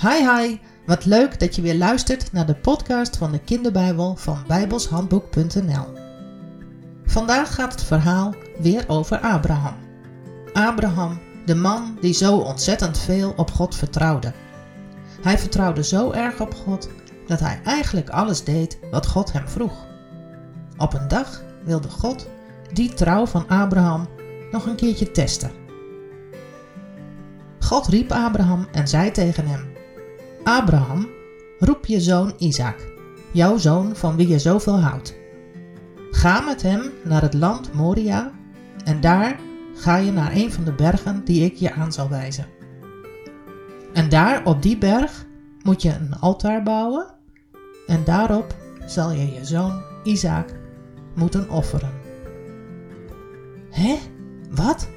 Hi hi, wat leuk dat je weer luistert naar de podcast van de kinderbijbel van bijbelshandboek.nl. Vandaag gaat het verhaal weer over Abraham. Abraham, de man die zo ontzettend veel op God vertrouwde. Hij vertrouwde zo erg op God dat hij eigenlijk alles deed wat God hem vroeg. Op een dag wilde God die trouw van Abraham nog een keertje testen. God riep Abraham en zei tegen hem: Abraham, roep je zoon Isaac, jouw zoon van wie je zoveel houdt. Ga met hem naar het land Moria en daar ga je naar een van de bergen die ik je aan zal wijzen. En daar op die berg moet je een altaar bouwen en daarop zal je je zoon Isaac moeten offeren. Hé, wat?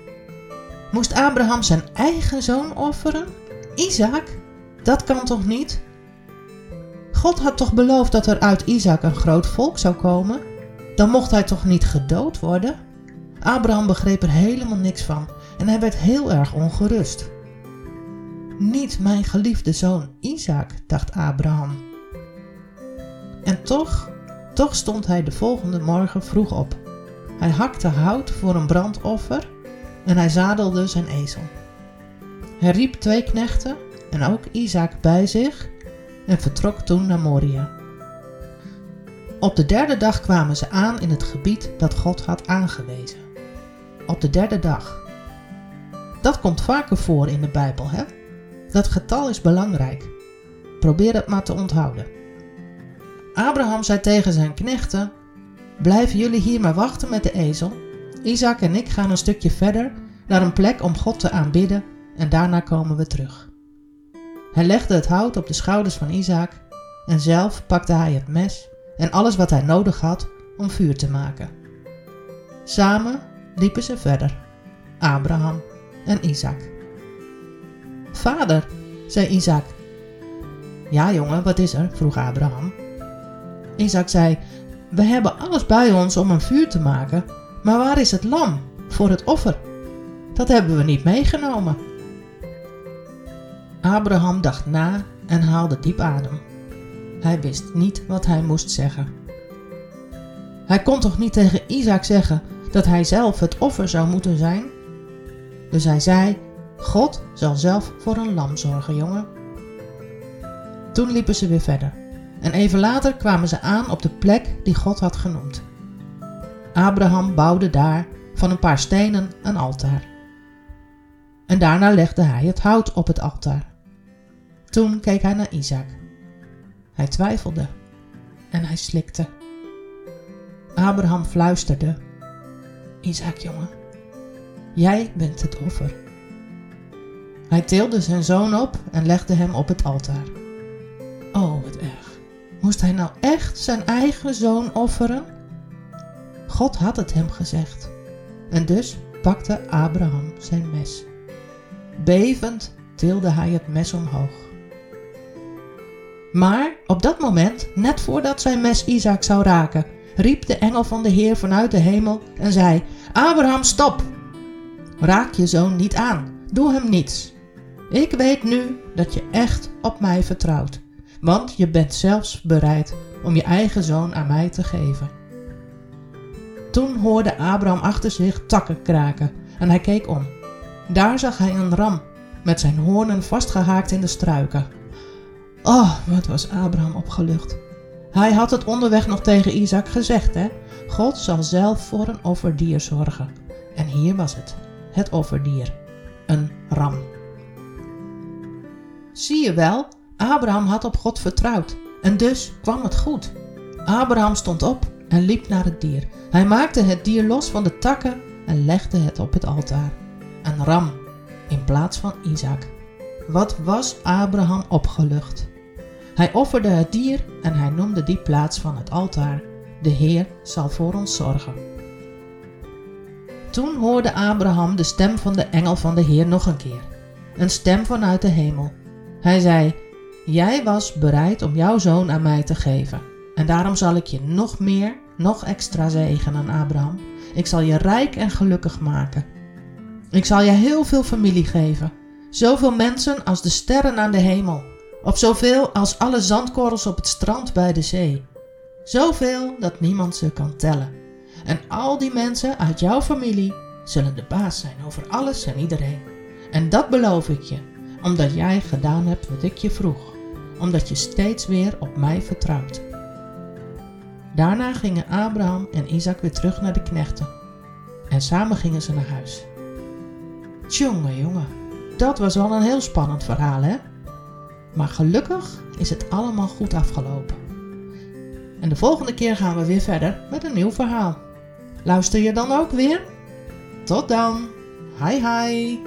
Moest Abraham zijn eigen zoon offeren? Isaac? Dat kan toch niet? God had toch beloofd dat er uit Isaac een groot volk zou komen? Dan mocht hij toch niet gedood worden? Abraham begreep er helemaal niks van en hij werd heel erg ongerust. Niet mijn geliefde zoon Isaac, dacht Abraham. En toch, toch stond hij de volgende morgen vroeg op. Hij hakte hout voor een brandoffer en hij zadelde zijn ezel. Hij riep twee knechten en ook Isaac bij zich en vertrok toen naar Moria. Op de derde dag kwamen ze aan in het gebied dat God had aangewezen. Op de derde dag. Dat komt vaker voor in de Bijbel, hè? Dat getal is belangrijk. Probeer het maar te onthouden. Abraham zei tegen zijn knechten: Blijven jullie hier maar wachten met de ezel. Isaac en ik gaan een stukje verder naar een plek om God te aanbidden en daarna komen we terug. Hij legde het hout op de schouders van Isaac en zelf pakte hij het mes en alles wat hij nodig had om vuur te maken. Samen liepen ze verder, Abraham en Isaac. Vader, zei Isaac. Ja, jongen, wat is er? vroeg Abraham. Isaac zei: We hebben alles bij ons om een vuur te maken, maar waar is het lam voor het offer? Dat hebben we niet meegenomen. Abraham dacht na en haalde diep adem. Hij wist niet wat hij moest zeggen. Hij kon toch niet tegen Isaac zeggen dat hij zelf het offer zou moeten zijn? Dus hij zei: God zal zelf voor een lam zorgen, jongen. Toen liepen ze weer verder en even later kwamen ze aan op de plek die God had genoemd. Abraham bouwde daar van een paar stenen een altaar. En daarna legde hij het hout op het altaar. Toen keek hij naar Isaac. Hij twijfelde en hij slikte. Abraham fluisterde: Isaac, jongen, jij bent het offer. Hij tilde zijn zoon op en legde hem op het altaar. Oh, wat erg. Moest hij nou echt zijn eigen zoon offeren? God had het hem gezegd. En dus pakte Abraham zijn mes. Bevend tilde hij het mes omhoog. Maar op dat moment, net voordat zijn mes Isaac zou raken, riep de engel van de Heer vanuit de hemel en zei: Abraham, stop! Raak je zoon niet aan, doe hem niets. Ik weet nu dat je echt op mij vertrouwt, want je bent zelfs bereid om je eigen zoon aan mij te geven. Toen hoorde Abraham achter zich takken kraken en hij keek om. Daar zag hij een ram met zijn hoornen vastgehaakt in de struiken. Oh, wat was Abraham opgelucht. Hij had het onderweg nog tegen Isaac gezegd, hè? God zal zelf voor een offerdier zorgen. En hier was het, het offerdier, een ram. Zie je wel, Abraham had op God vertrouwd en dus kwam het goed. Abraham stond op en liep naar het dier. Hij maakte het dier los van de takken en legde het op het altaar. Een ram in plaats van Isaac. Wat was Abraham opgelucht? Hij offerde het dier en hij noemde die plaats van het altaar: De Heer zal voor ons zorgen. Toen hoorde Abraham de stem van de engel van de Heer nog een keer, een stem vanuit de hemel. Hij zei: Jij was bereid om jouw zoon aan mij te geven, en daarom zal ik je nog meer, nog extra zegenen, Abraham. Ik zal je rijk en gelukkig maken. Ik zal je heel veel familie geven, zoveel mensen als de sterren aan de hemel. Of zoveel als alle zandkorrels op het strand bij de zee. Zoveel dat niemand ze kan tellen. En al die mensen uit jouw familie zullen de baas zijn over alles en iedereen. En dat beloof ik je, omdat jij gedaan hebt wat ik je vroeg, omdat je steeds weer op mij vertrouwt. Daarna gingen Abraham en Isaac weer terug naar de knechten. En samen gingen ze naar huis. Tjonge jongen, dat was wel een heel spannend verhaal hè? Maar gelukkig is het allemaal goed afgelopen. En de volgende keer gaan we weer verder met een nieuw verhaal. Luister je dan ook weer? Tot dan. Hi hi.